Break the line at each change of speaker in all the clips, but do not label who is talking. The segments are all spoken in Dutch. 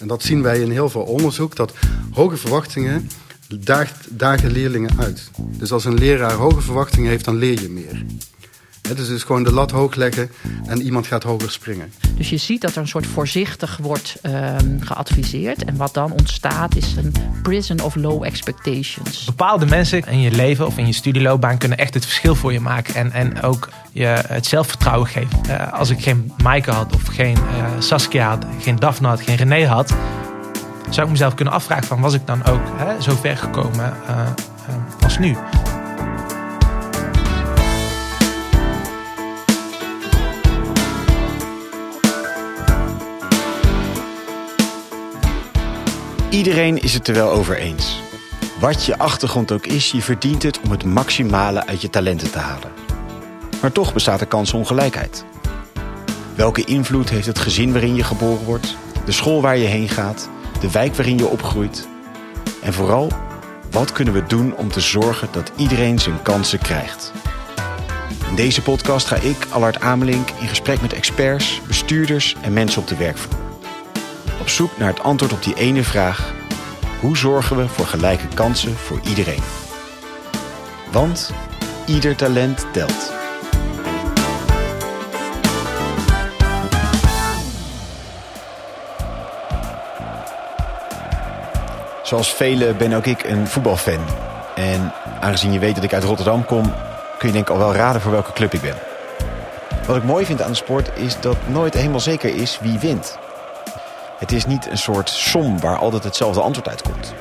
En dat zien wij in heel veel onderzoek, dat hoge verwachtingen daagt, dagen leerlingen uit. Dus als een leraar hoge verwachtingen heeft, dan leer je meer. He, dus het is gewoon de lat hoog leggen en iemand gaat hoger springen.
Dus je ziet dat er een soort voorzichtig wordt um, geadviseerd. En wat dan ontstaat is een prison of low expectations.
Bepaalde mensen in je leven of in je studieloopbaan kunnen echt het verschil voor je maken. En, en ook je het zelfvertrouwen geven. Uh, als ik geen Maaike had of geen uh, Saskia had, geen Daphne had, geen René had... zou ik mezelf kunnen afvragen van was ik dan ook hè, zo ver gekomen uh, als nu?
Iedereen is het er wel over eens. Wat je achtergrond ook is, je verdient het om het maximale uit je talenten te halen. Maar toch bestaat er kansongelijkheid. Welke invloed heeft het gezin waarin je geboren wordt, de school waar je heen gaat, de wijk waarin je opgroeit? En vooral, wat kunnen we doen om te zorgen dat iedereen zijn kansen krijgt? In deze podcast ga ik, Allard Amelink, in gesprek met experts, bestuurders en mensen op de werkvloer zoek naar het antwoord op die ene vraag: hoe zorgen we voor gelijke kansen voor iedereen? Want ieder talent telt. Zoals velen ben ook ik een voetbalfan. En aangezien je weet dat ik uit Rotterdam kom, kun je denk ik al wel raden voor welke club ik ben. Wat ik mooi vind aan de sport is dat nooit helemaal zeker is wie wint. Het is niet een soort som waar altijd hetzelfde antwoord uitkomt.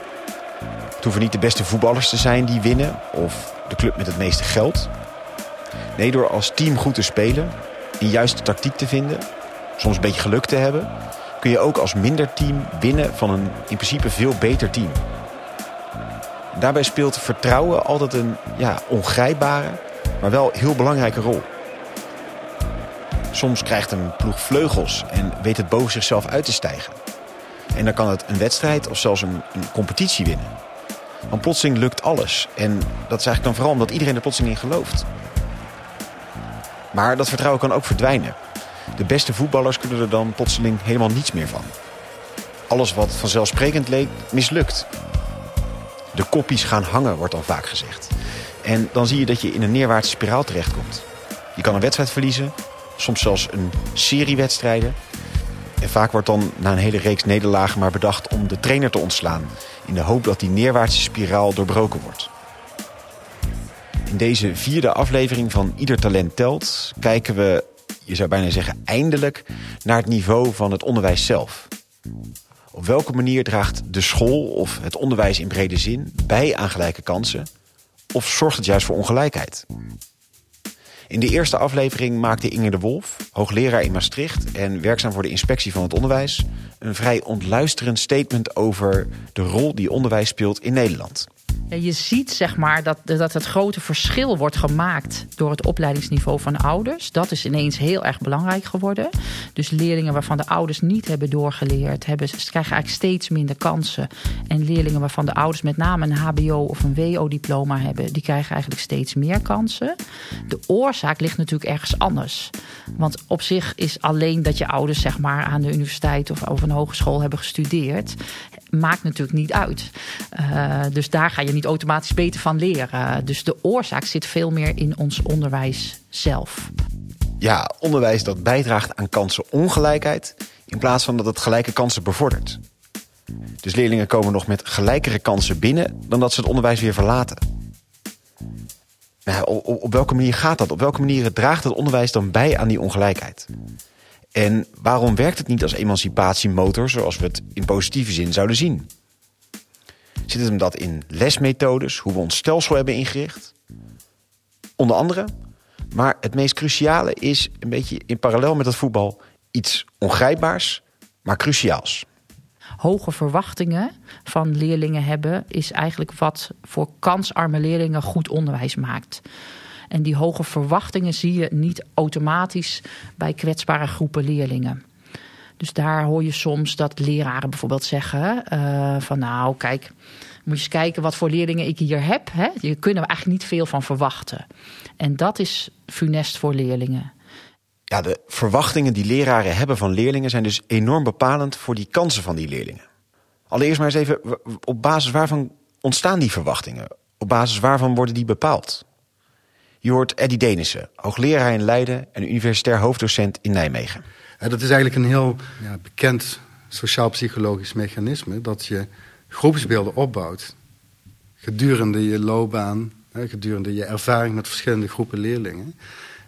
Het hoeven niet de beste voetballers te zijn die winnen of de club met het meeste geld. Nee, door als team goed te spelen, een juiste tactiek te vinden, soms een beetje geluk te hebben, kun je ook als minder team winnen van een in principe veel beter team. Daarbij speelt vertrouwen altijd een ja, ongrijpbare, maar wel heel belangrijke rol. Soms krijgt een ploeg vleugels en weet het boven zichzelf uit te stijgen. En dan kan het een wedstrijd of zelfs een, competitie winnen. Want plotseling lukt alles. En dat is eigenlijk dan vooral omdat iedereen er plotseling in gelooft. Maar dat vertrouwen kan ook verdwijnen. De beste voetballers kunnen er dan plotseling helemaal niets meer van. Alles wat vanzelfsprekend leek, mislukt. De koppies gaan hangen, wordt dan vaak gezegd. En dan zie je dat je in een neerwaartse spiraal terechtkomt. Je kan een wedstrijd verliezen, soms zelfs een serie wedstrijden. En vaak wordt dan na een hele reeks nederlagen maar bedacht om de trainer te ontslaan. In de hoop dat die neerwaartse spiraal doorbroken wordt. In deze vierde aflevering van Ieder Talent Telt kijken we, je zou bijna zeggen eindelijk, naar het niveau van het onderwijs zelf. Op welke manier draagt de school of het onderwijs in brede zin bij aan gelijke kansen? Of zorgt het juist voor ongelijkheid? In de eerste aflevering maakte Inge de Wolf, hoogleraar in Maastricht en werkzaam voor de inspectie van het onderwijs, een vrij ontluisterend statement over de rol die onderwijs speelt in Nederland.
Je ziet zeg maar dat, dat het grote verschil wordt gemaakt door het opleidingsniveau van ouders. Dat is ineens heel erg belangrijk geworden. Dus leerlingen waarvan de ouders niet hebben doorgeleerd, hebben, krijgen eigenlijk steeds minder kansen. En leerlingen waarvan de ouders met name een HBO of een WO-diploma hebben, die krijgen eigenlijk steeds meer kansen. De oorzaak ligt natuurlijk ergens anders. Want op zich is alleen dat je ouders zeg maar, aan de universiteit of over een hogeschool hebben gestudeerd, maakt natuurlijk niet uit. Uh, dus daar ga je niet automatisch beter van leren. Dus de oorzaak zit veel meer in ons onderwijs zelf.
Ja, onderwijs dat bijdraagt aan kansenongelijkheid in plaats van dat het gelijke kansen bevordert. Dus leerlingen komen nog met gelijkere kansen binnen dan dat ze het onderwijs weer verlaten. Nou, op, welke manier gaat dat? Op welke manier draagt het onderwijs dan bij aan die ongelijkheid? En waarom werkt het niet als emancipatiemotor zoals we het in positieve zin zouden zien? Zit het hem dat in lesmethodes, hoe we ons stelsel hebben ingericht? Onder andere. Maar het meest cruciale is een beetje in parallel met het voetbal iets ongrijpbaars, maar cruciaals.
Hoge verwachtingen van leerlingen hebben is eigenlijk wat voor kansarme leerlingen goed onderwijs maakt. En die hoge verwachtingen zie je niet automatisch bij kwetsbare groepen leerlingen. Dus daar hoor je soms dat leraren bijvoorbeeld zeggen: uh, van nou, kijk, moet je eens kijken wat voor leerlingen ik hier heb. Hè? Je kunnen er eigenlijk niet veel van verwachten. En dat is funest voor leerlingen.
Ja, de verwachtingen die leraren hebben van leerlingen zijn dus enorm bepalend voor die kansen van die leerlingen. Allereerst maar eens even, op basis waarvan ontstaan die verwachtingen? Op basis waarvan worden die bepaald? Je hoort Eddie Denissen, hoogleraar in Leiden en universitair hoofddocent in Nijmegen.
Dat is eigenlijk een heel ja, bekend sociaal-psychologisch mechanisme dat je groepsbeelden opbouwt gedurende je loopbaan, gedurende je ervaring met verschillende groepen leerlingen.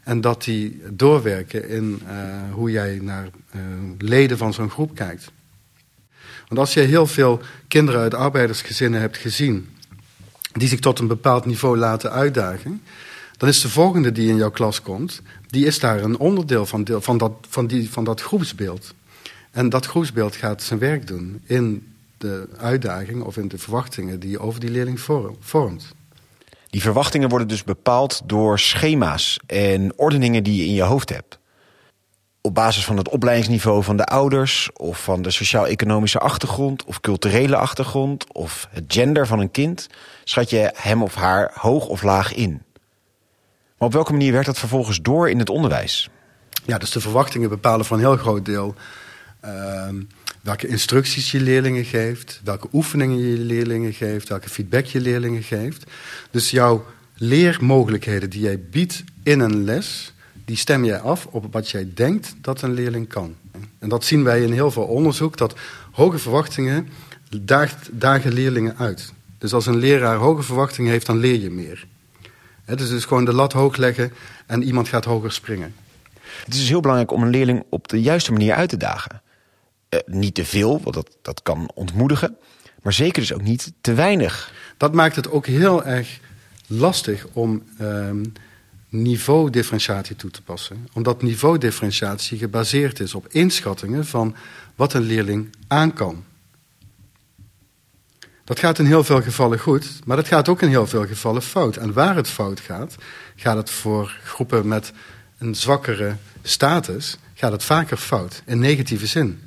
En dat die doorwerken in uh, hoe jij naar uh, leden van zo'n groep kijkt. Want als je heel veel kinderen uit arbeidersgezinnen hebt gezien, die zich tot een bepaald niveau laten uitdagen, dan is de volgende die in jouw klas komt, die is daar een onderdeel van, van, dat, van, die, van dat groepsbeeld. En dat groepsbeeld gaat zijn werk doen in de uitdaging of in de verwachtingen die je over die leerling vormt.
Die verwachtingen worden dus bepaald door schema's en ordeningen die je in je hoofd hebt. Op basis van het opleidingsniveau van de ouders, of van de sociaal-economische achtergrond, of culturele achtergrond, of het gender van een kind, schat je hem of haar hoog of laag in. Maar op welke manier werkt dat vervolgens door in het onderwijs?
Ja, dus de verwachtingen bepalen voor een heel groot deel uh, welke instructies je leerlingen geeft, welke oefeningen je leerlingen geeft, welke feedback je leerlingen geeft. Dus jouw leermogelijkheden die jij biedt in een les, die stem jij af op wat jij denkt dat een leerling kan. En dat zien wij in heel veel onderzoek, dat hoge verwachtingen daagt, dagen leerlingen uit. Dus als een leraar hoge verwachtingen heeft, dan leer je meer. Dus, dus gewoon de lat hoog leggen en iemand gaat hoger springen.
Het is dus heel belangrijk om een leerling op de juiste manier uit te dagen. Eh, niet te veel, want dat, dat kan ontmoedigen. Maar zeker dus ook niet te weinig.
Dat maakt het ook heel erg lastig om ehm, niveaudifferentiatie toe te passen. Omdat niveaudifferentiatie gebaseerd is op inschattingen van wat een leerling aan kan. Dat gaat in heel veel gevallen goed, maar dat gaat ook in heel veel gevallen fout. En waar het fout gaat, gaat het voor groepen met een zwakkere status, gaat het vaker fout, in negatieve zin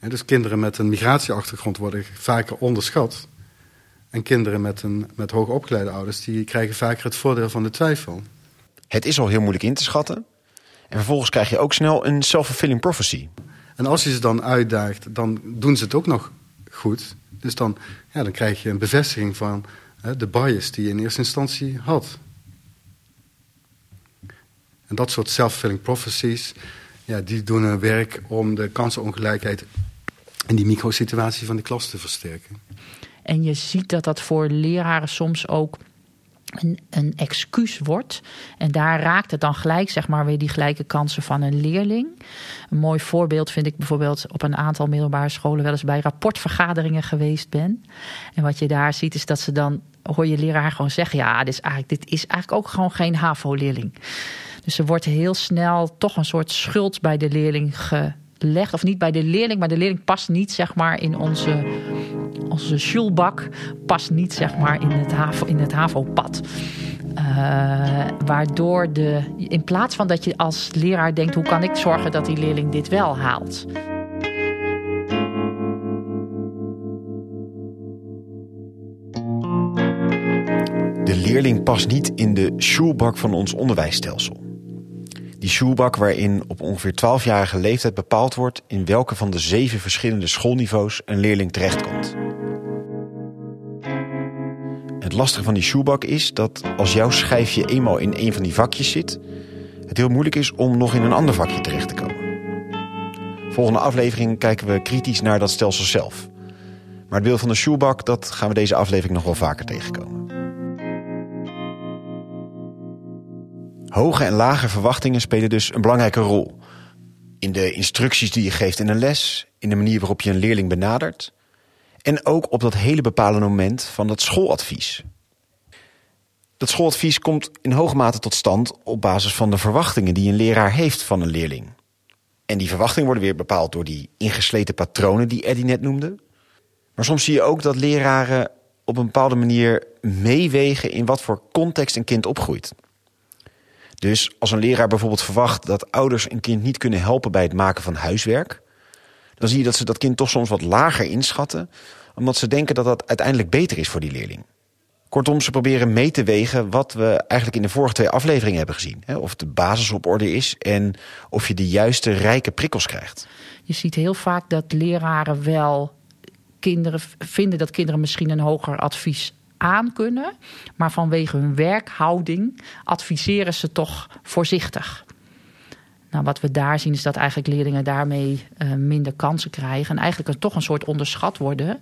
dus kinderen met een migratieachtergrond worden vaker onderschat. En kinderen met, een, met hoogopgeleide ouders die krijgen vaker het voordeel van de twijfel.
Het is al heel moeilijk in te schatten. En vervolgens krijg je ook snel een self-fulfilling prophecy.
En als je ze dan uitdaagt, dan doen ze het ook nog goed. Dus dan, ja, dan krijg je een bevestiging van hè, de bias die je in eerste instantie had. En dat soort self-fulfilling prophecies, ja, die doen hun werk om de kansenongelijkheid en die microsituatie van de klas te versterken.
En je ziet dat dat voor leraren soms ook een, een excuus wordt. En daar raakt het dan gelijk, zeg maar, weer die gelijke kansen van een leerling. Een mooi voorbeeld vind ik bijvoorbeeld op een aantal middelbare scholen wel eens bij rapportvergaderingen geweest ben. En wat je daar ziet is dat ze dan, hoor je leraar gewoon zeggen, ja, dit is eigenlijk, dit is eigenlijk ook gewoon geen HAVO-leerling. Dus er wordt heel snel toch een soort schuld bij de leerling ge, legt, of niet bij de leerling, maar de leerling past niet zeg maar in onze, onze schulbak, past niet zeg maar in het, HAVO, in het HAVO-pad. Uh, waardoor de, in plaats van dat je als leraar denkt, hoe kan ik zorgen dat die leerling dit wel haalt?
De leerling past niet in de schulbak van ons onderwijsstelsel. Die shoebak waarin op ongeveer 12-jarige leeftijd bepaald wordt in welke van de zeven verschillende schoolniveaus een leerling terechtkomt. Het lastige van die shoebak is dat als jouw schijfje eenmaal in een van die vakjes zit, het heel moeilijk is om nog in een ander vakje terecht te komen. Volgende aflevering kijken we kritisch naar dat stelsel zelf. Maar het beeld van de shoebak, dat gaan we deze aflevering nog wel vaker tegenkomen. Hoge en lage verwachtingen spelen dus een belangrijke rol. In de instructies die je geeft in een les, in de manier waarop je een leerling benadert. En ook op dat hele bepalende moment van dat schooladvies. Dat schooladvies komt in hoge mate tot stand op basis van de verwachtingen die een leraar heeft van een leerling. En die verwachtingen worden weer bepaald door die ingesleten patronen die Eddie net noemde. Maar soms zie je ook dat leraren op een bepaalde manier meewegen in wat voor context een kind opgroeit. Dus als een leraar bijvoorbeeld verwacht dat ouders een kind niet kunnen helpen bij het maken van huiswerk, dan zie je dat ze dat kind toch soms wat lager inschatten, omdat ze denken dat dat uiteindelijk beter is voor die leerling. Kortom, ze proberen mee te wegen wat we eigenlijk in de vorige twee afleveringen hebben gezien. Of de basis op orde is en of je de juiste rijke prikkels krijgt.
Je ziet heel vaak dat leraren wel kinderen vinden dat kinderen misschien een hoger advies aan kunnen. Maar vanwege hun werkhouding adviseren ze toch voorzichtig. Nou, wat we daar zien is dat eigenlijk leerlingen daarmee uh, minder kansen krijgen. En eigenlijk toch een soort onderschat worden.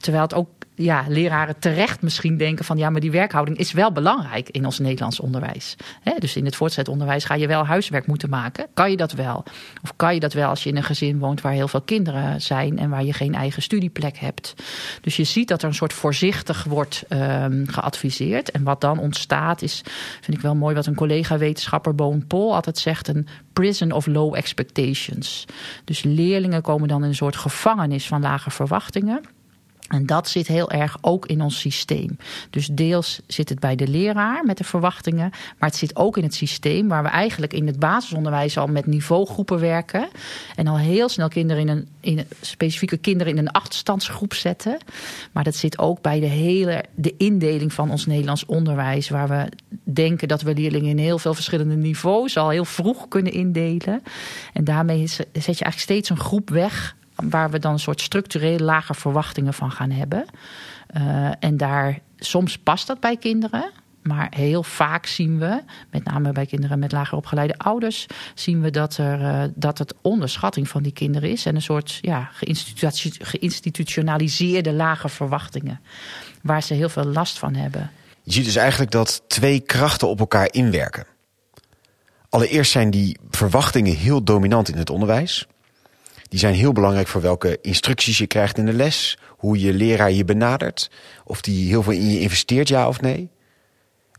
Terwijl het ook ja, leraren terecht misschien denken van ja, maar die werkhouding is wel belangrijk in ons Nederlands onderwijs. dus in het voortgezet onderwijs ga je wel huiswerk moeten maken. Kan je dat wel? Of kan je dat wel als je in een gezin woont waar heel veel kinderen zijn en waar je geen eigen studieplek hebt? Dus je ziet dat er een soort voorzichtig wordt um, geadviseerd. En wat dan ontstaat is, vind ik wel mooi wat een collega-wetenschapper Boon Pol altijd zegt, een prison of low expectations. Dus leerlingen komen dan in een soort gevangenis van lage verwachtingen. En dat zit heel erg ook in ons systeem. Dus deels zit het bij de leraar met de verwachtingen, maar het zit ook in het systeem waar we eigenlijk in het basisonderwijs al met niveaugroepen werken en al heel snel kinderen in een, in specifieke kinderen in een achterstandsgroep zetten. Maar dat zit ook bij de hele de indeling van ons Nederlands onderwijs, waar we denken dat we leerlingen in heel veel verschillende niveaus al heel vroeg kunnen indelen. En daarmee zet je eigenlijk steeds een groep weg waar we dan een soort structureel lage verwachtingen van gaan hebben. Uh, en daar, soms past dat bij kinderen. Maar heel vaak zien we, met name bij kinderen met lager opgeleide ouders, zien we dat, er, uh, dat het onderschatting van die kinderen is. En een soort ja, geïnstitutionaliseerde lage verwachtingen. Waar ze heel veel last van hebben.
Je ziet dus eigenlijk dat twee krachten op elkaar inwerken. Allereerst zijn die verwachtingen heel dominant in het onderwijs. Die zijn heel belangrijk voor welke instructies je krijgt in de les. Hoe je leraar je benadert. Of die heel veel in je investeert, ja of nee.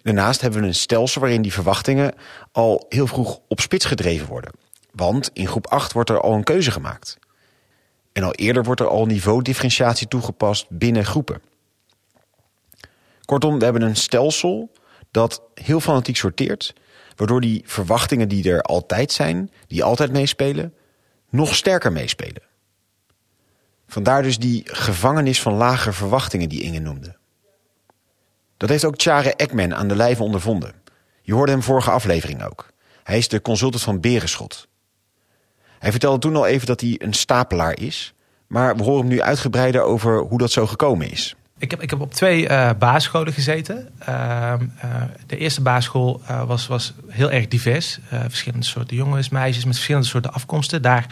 Daarnaast hebben we een stelsel waarin die verwachtingen al heel vroeg op spits gedreven worden. Want in groep 8 wordt er al een keuze gemaakt. En al eerder wordt er al niveaudifferentiatie toegepast binnen groepen. Kortom, we hebben een stelsel dat heel fanatiek sorteert, waardoor die verwachtingen die er altijd zijn, die altijd meespelen, nog sterker meespelen. Vandaar dus die gevangenis van lage verwachtingen die Inge noemde. Dat heeft ook Tjare Ekman aan de lijve ondervonden. Je hoorde hem vorige aflevering ook. Hij is de consultant van Berenschot. Hij vertelde toen al even dat hij een stapelaar is, maar we horen hem nu uitgebreider over hoe dat zo gekomen is.
Ik heb, ik heb op twee uh, basisscholen gezeten. Uh, uh, de eerste basisschool eh, was, was heel erg divers. verschillende soorten jongens, meisjes met verschillende soorten afkomsten. Daar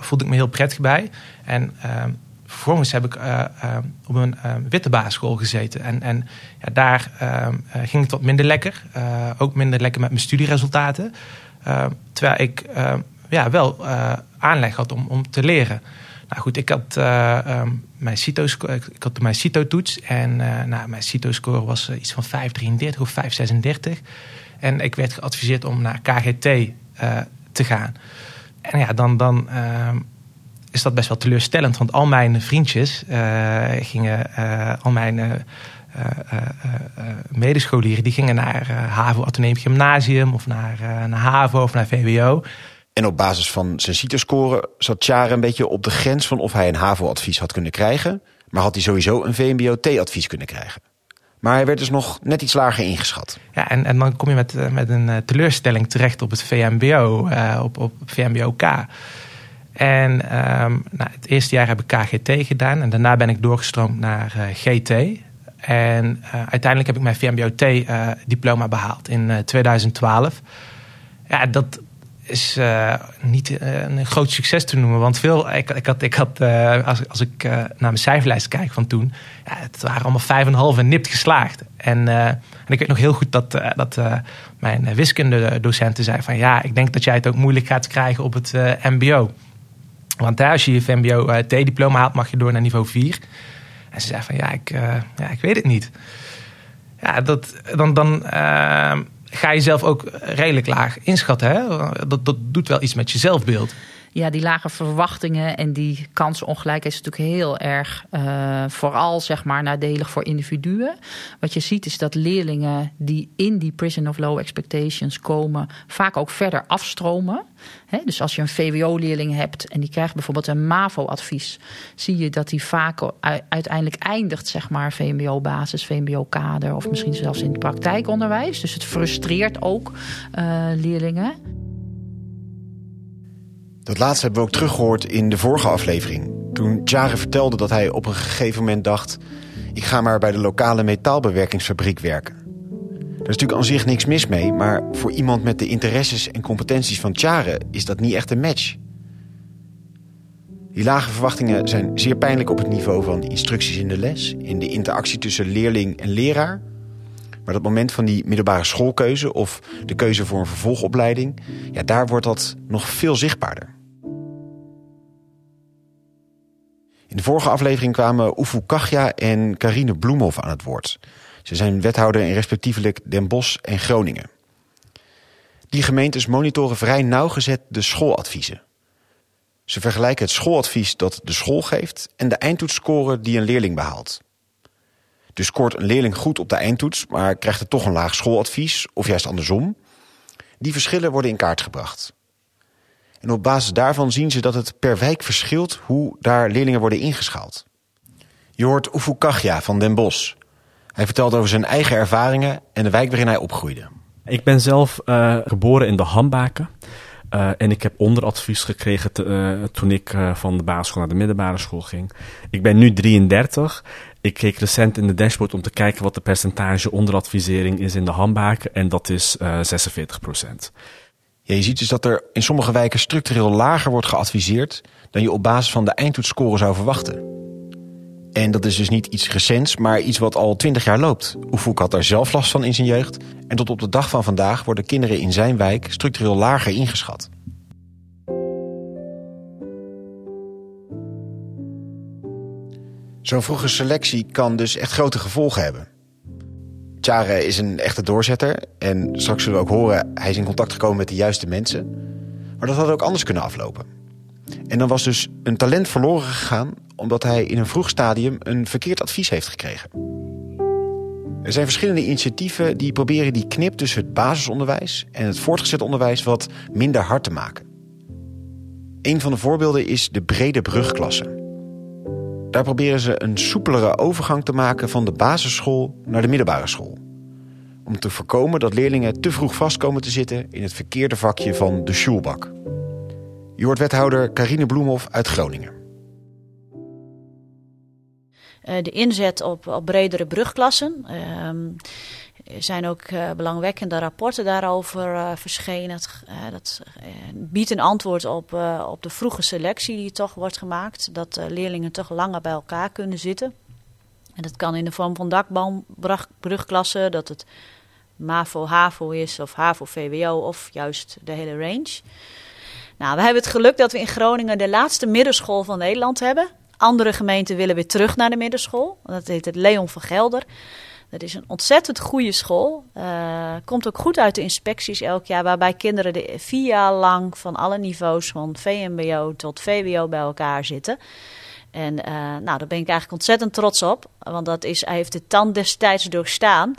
voelde ik me heel prettig bij. En ehm, vervolgens heb ik op een witte basisschool gezeten. En, en ja, daar ehm, ging het wat minder lekker. ook minder lekker met mijn studieresultaten. terwijl ik ja, wel aanleg had om, om te leren. Nou goed, ik had, uh, um, mijn CITO, ik had mijn CITO-toets. En uh, nou, mijn CITO-score was uh, iets van 5,33 of 5,36. En ik werd geadviseerd om naar KGT te gaan. En ja, dan, dan ehm, is dat best wel teleurstellend. Want al mijn vriendjes gingen, al mijn medescholieren, die gingen naar HAVO Atheneum Gymnasium of naar, naar HAVO of naar VWO.
En op basis van zijn CITO-score zat Tjare een beetje op de grens van of hij een HAVO-advies had kunnen krijgen. Maar had hij sowieso een VMBO-T-advies kunnen krijgen. Maar hij werd dus nog net iets lager ingeschat.
Ja, en, en dan kom je met, eh, met een eh, teleurstelling terecht op het VMBO, uh, op, op VMBO-K. En um, nou, het eerste jaar heb ik KGT gedaan en daarna ben ik doorgestroomd naar GT. En uiteindelijk heb ik mijn VMBO-T-diploma behaald in 2012. Ja, dat, is uh, niet uh, een groot succes te noemen. Want veel, ik, ik had, ik had uh, als, als ik naar mijn cijferlijst kijk van toen, ja, het waren allemaal vijf en half en nipt geslaagd. En, ik weet nog heel goed dat, dat mijn wiskundedocenten zei van ja, ik denk dat jij het ook moeilijk gaat krijgen op het MBO. Want als je je MBO T-diploma haalt, mag je door naar niveau 4. En ze zei van ja, ik, ja, ik weet het niet. Ja, dat, dan, dan ga je zelf ook redelijk laag inschatten. Hè? Dat, dat doet wel iets met je zelfbeeld.
Ja, die lage verwachtingen en die kansenongelijkheid is natuurlijk heel erg uh, vooral zeg maar nadelig voor individuen. Wat je ziet is dat leerlingen die in die prison of low expectations komen, vaak ook verder afstromen. dus als je een VWO-leerling hebt en die krijgt bijvoorbeeld een MAVO-advies, zie je dat die vaak uiteindelijk eindigt, zeg maar, VMBO-basis, VMBO-kader of misschien zelfs in het praktijkonderwijs. Dus het frustreert ook uh, leerlingen.
Dat laatste hebben we ook teruggehoord in de vorige aflevering. Toen Jare vertelde dat hij op een gegeven moment dacht... ik ga maar bij de lokale metaalbewerkingsfabriek werken. Er is natuurlijk aan zich niks mis mee... maar voor iemand met de interesses en competenties van Tjare is dat niet echt een match. Die lage verwachtingen zijn zeer pijnlijk op het niveau van instructies in de les... in de interactie tussen leerling en leraar... Maar dat moment van die middelbare schoolkeuze of de keuze voor een vervolgopleiding, ja, daar wordt dat nog veel zichtbaarder. In de vorige aflevering kwamen Oefu Kachja en Karine Bloemhoff aan het woord. Ze zijn wethouder in respectievelijk Den Bosch en Groningen. Die gemeentes monitoren vrij nauwgezet de schooladviezen. Ze vergelijken het schooladvies dat de school geeft en de eindtoetsscore die een leerling behaalt. Dus scoort een leerling goed op de eindtoets, maar krijgt er toch een laag schooladvies, of juist andersom. Die verschillen worden in kaart gebracht. En op basis daarvan zien ze dat het per wijk verschilt hoe daar leerlingen worden ingeschaald. Je hoort Oefu Kachja van Den Bosch. Hij vertelt over zijn eigen ervaringen en de wijk waarin hij opgroeide.
Ik ben zelf uh, geboren in de Hambaken. Uh, en ik heb onderadvies gekregen te, uh, toen ik van de basisschool naar de middelbare school ging. Ik ben nu 33 ik keek recent in de dashboard om te kijken wat de percentage onderadvisering is in de handbaken. En dat is uh, eh, 46 procent.
Ja, je ziet dus dat er in sommige wijken structureel lager wordt geadviseerd dan je op basis van de eindtoetsscore zou verwachten. En dat is dus niet iets recents, maar iets wat al 20 jaar loopt. Oefoek had daar zelf last van in zijn jeugd. En tot op de dag van vandaag worden kinderen in zijn wijk structureel lager ingeschat. Zo'n vroege selectie kan dus echt grote gevolgen hebben. Tjare is een echte doorzetter en straks zullen we ook horen... hij is in contact gekomen met de juiste mensen. Maar dat had ook anders kunnen aflopen. En dan was dus een talent verloren gegaan... omdat hij in een vroeg stadium een verkeerd advies heeft gekregen. Er zijn verschillende initiatieven die proberen die knip tussen het basisonderwijs... en het voortgezet onderwijs wat minder hard te maken. Een van de voorbeelden is de brede brugklasse... Daar proberen ze een soepelere overgang te maken van de basisschool naar de middelbare school. Om te voorkomen dat leerlingen te vroeg vast komen te zitten in het verkeerde vakje van de schoolbak. Je hoort wethouder Karine Bloemhoff uit Groningen.
Eh, de inzet op, op bredere brugklassen. Zijn ook uh, belangwekkende rapporten daarover uh, verschenen. Uh, dat biedt een antwoord op, op de vroege selectie die toch wordt gemaakt. Dat leerlingen toch langer bij elkaar kunnen zitten. En dat kan in de vorm van dakboombrugklassen, dat het MAVO-HAVO is of HAVO-VWO of juist de hele range. Nou, we hebben het geluk dat we in Groningen de laatste middenschool van Nederland hebben. Andere gemeenten willen weer terug naar de middenschool. Dat heet het Leon van Gelder. Dat is een ontzettend goede school. Uh, komt ook goed uit de inspecties elk jaar, waarbij kinderen de vier jaar lang van alle niveaus, van VMBO tot VWO, bij elkaar zitten. En uh, nou, daar ben ik eigenlijk ontzettend trots op, want dat is, hij heeft de tand destijds doorstaan.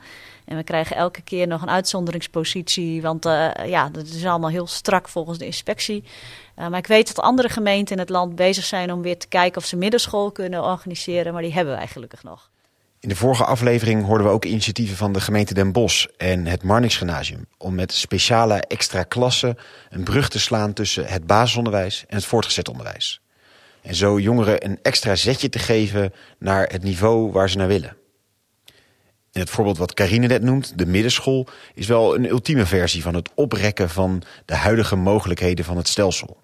En we krijgen elke keer nog een uitzonderingspositie, want uh, ja, dat is allemaal heel strak volgens de inspectie. maar ik weet dat andere gemeenten in het land bezig zijn om weer te kijken of ze middenschool kunnen organiseren, maar die hebben wij gelukkig nog.
In de vorige aflevering hoorden we ook initiatieven van de gemeente Den Bosch en het Marnix Gymnasium om met speciale extra klassen een brug te slaan tussen het basisonderwijs en het voortgezet onderwijs. En zo jongeren een extra zetje te geven naar het niveau waar ze naar willen. En het voorbeeld wat Carine net noemt, de middenschool, is wel een ultieme versie van het oprekken van de huidige mogelijkheden van het stelsel.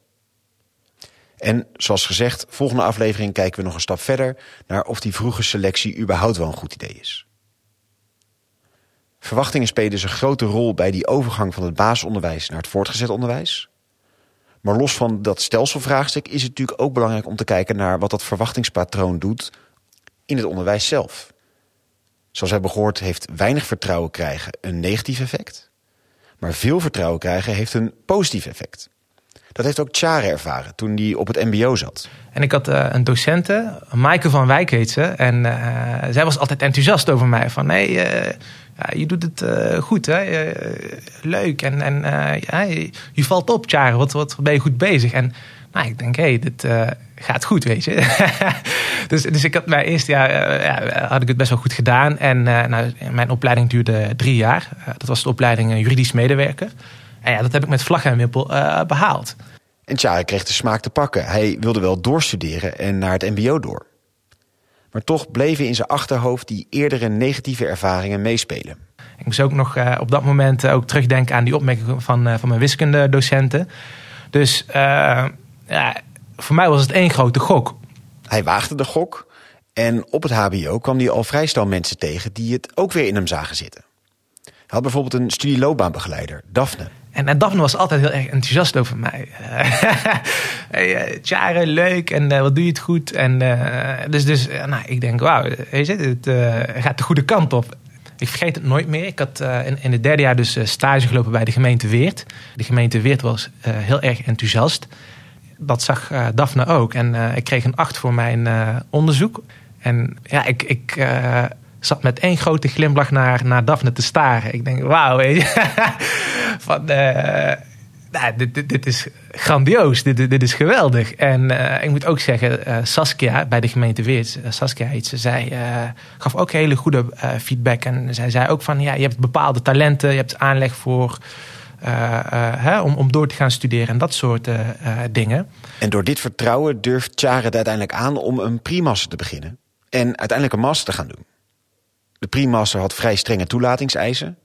En zoals gezegd, volgende aflevering kijken we nog een stap verder naar of die vroege selectie überhaupt wel een goed idee is. Verwachtingen spelen dus een grote rol bij die overgang van het basisonderwijs naar het voortgezet onderwijs. Maar los van dat stelselvraagstuk is het natuurlijk ook belangrijk om te kijken naar wat dat verwachtingspatroon doet in het onderwijs zelf. Zoals we hebben gehoord heeft weinig vertrouwen krijgen een negatief effect. Maar veel vertrouwen krijgen heeft een positief effect. Dat heeft ook Tjare ervaren toen hij op het mbo zat.
En ik had uh, een docente, Maaike van Wijk heet ze. En uh, zij was altijd enthousiast over mij. Van nee, uh, ja, je doet het goed, hè? leuk. En, en ja, je, valt op, Tjare. Wat, wat ben je goed bezig? En nou, ik denk, hé, hey, dit gaat goed, weet je. dus, dus ik had mijn eerste jaar ja, had ik het best wel goed gedaan. En nou, mijn opleiding duurde drie jaar. dat was de opleiding juridisch medewerker. En ja, dat heb ik met vlag en wimpel behaald.
En Tjare kreeg de smaak te pakken. Hij wilde wel doorstuderen en naar het mbo door. Maar toch bleven in zijn achterhoofd die eerdere negatieve ervaringen meespelen.
Ik moest ook nog uh, op dat moment ook terugdenken aan die opmerking van, uh, van mijn wiskundedocenten. Dus ja, voor mij was het één grote gok.
Hij waagde de gok en op het HBO kwam hij al vrij snel mensen tegen die het ook weer in hem zagen zitten. Hij had bijvoorbeeld een studieloopbaanbegeleider, Daphne.
En, en Daphne was altijd heel erg enthousiast over mij. hey, uh, Tjare, leuk en uh, wat doe je het goed. En, uh, dus dus nou, ik denk, wauw, het gaat de goede kant op. Ik vergeet het nooit meer. Ik had in, in het derde jaar dus stage gelopen bij de gemeente Weert. De gemeente Weert was heel erg enthousiast. Dat zag Daphne ook. En ik kreeg een acht voor mijn onderzoek. En ja, ik... ik zat met één grote glimlach naar, naar Daphne te staren. Ik denk, wauw. Van, uh, nou, dit, dit, is grandioos, dit, dit, is geweldig. En uh, ik moet ook zeggen, uh, Saskia bij de gemeente Weert, Saskia heet ze, zij gaf ook hele goede feedback. En zij zei ook van, ja, je hebt bepaalde talenten, je hebt aanleg voor... Om, om door te gaan studeren en dat soort dingen.
En door dit vertrouwen durft Tjare het uiteindelijk aan om een primaster te beginnen. En uiteindelijk een master te gaan doen. De primaster had vrij strenge toelatingseisen.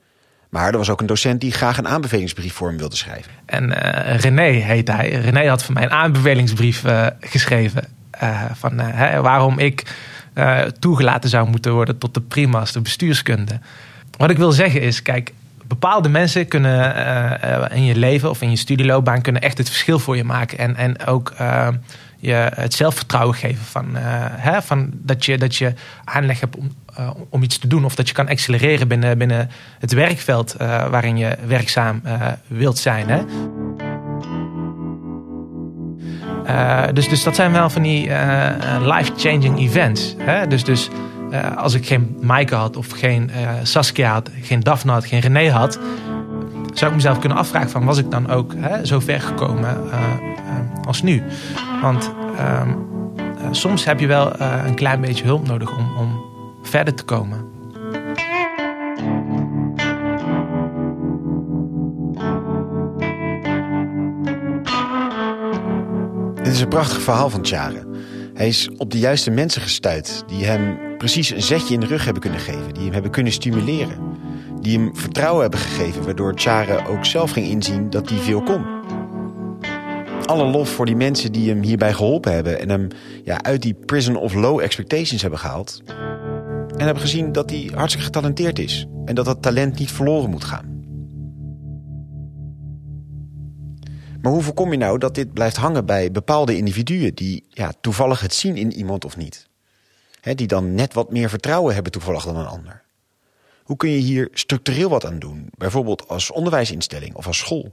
Maar er was ook een docent die graag een aanbevelingsbrief voor hem wilde schrijven.
En uh, René heet hij. René had voor mij een aanbevelingsbrief uh, geschreven. Uh, van waarom ik toegelaten zou moeten worden tot de primaster bestuurskunde. Wat ik wil zeggen is, kijk, bepaalde mensen kunnen in je leven of in je studieloopbaan kunnen echt het verschil voor je maken. En, en ook je het zelfvertrouwen geven van, hè, van dat, je, dat je aanleg hebt om, uh, om iets te doen. Of dat je kan accelereren binnen, binnen het werkveld uh, waarin je werkzaam uh, wilt zijn. Hè? dus, dus dat zijn wel van die life-changing events. Hè? Dus, dus als ik geen Maaike had, of geen Saskia had, geen Daphne had, geen René had, zou ik mezelf kunnen afvragen: van, was ik dan ook hè, zo ver gekomen als nu? Want ehm, soms heb je wel een klein beetje hulp nodig om, om verder te komen.
Dit is een prachtig verhaal van Tjare. Hij is op de juiste mensen gestuurd die hem precies een zetje in de rug hebben kunnen geven, die hem hebben kunnen stimuleren, die hem vertrouwen hebben gegeven, waardoor Tjare ook zelf ging inzien dat hij veel kon. Alle lof voor die mensen die hem hierbij geholpen hebben en hem ja, uit die prison of low expectations hebben gehaald en hebben gezien dat hij hartstikke getalenteerd is. En dat dat talent niet verloren moet gaan. Maar hoe voorkom je nou dat dit blijft hangen bij bepaalde individuen... die ja, toevallig het zien in iemand of niet? die dan net wat meer vertrouwen hebben toevallig dan een ander. Hoe kun je hier structureel wat aan doen? Bijvoorbeeld als onderwijsinstelling of als school.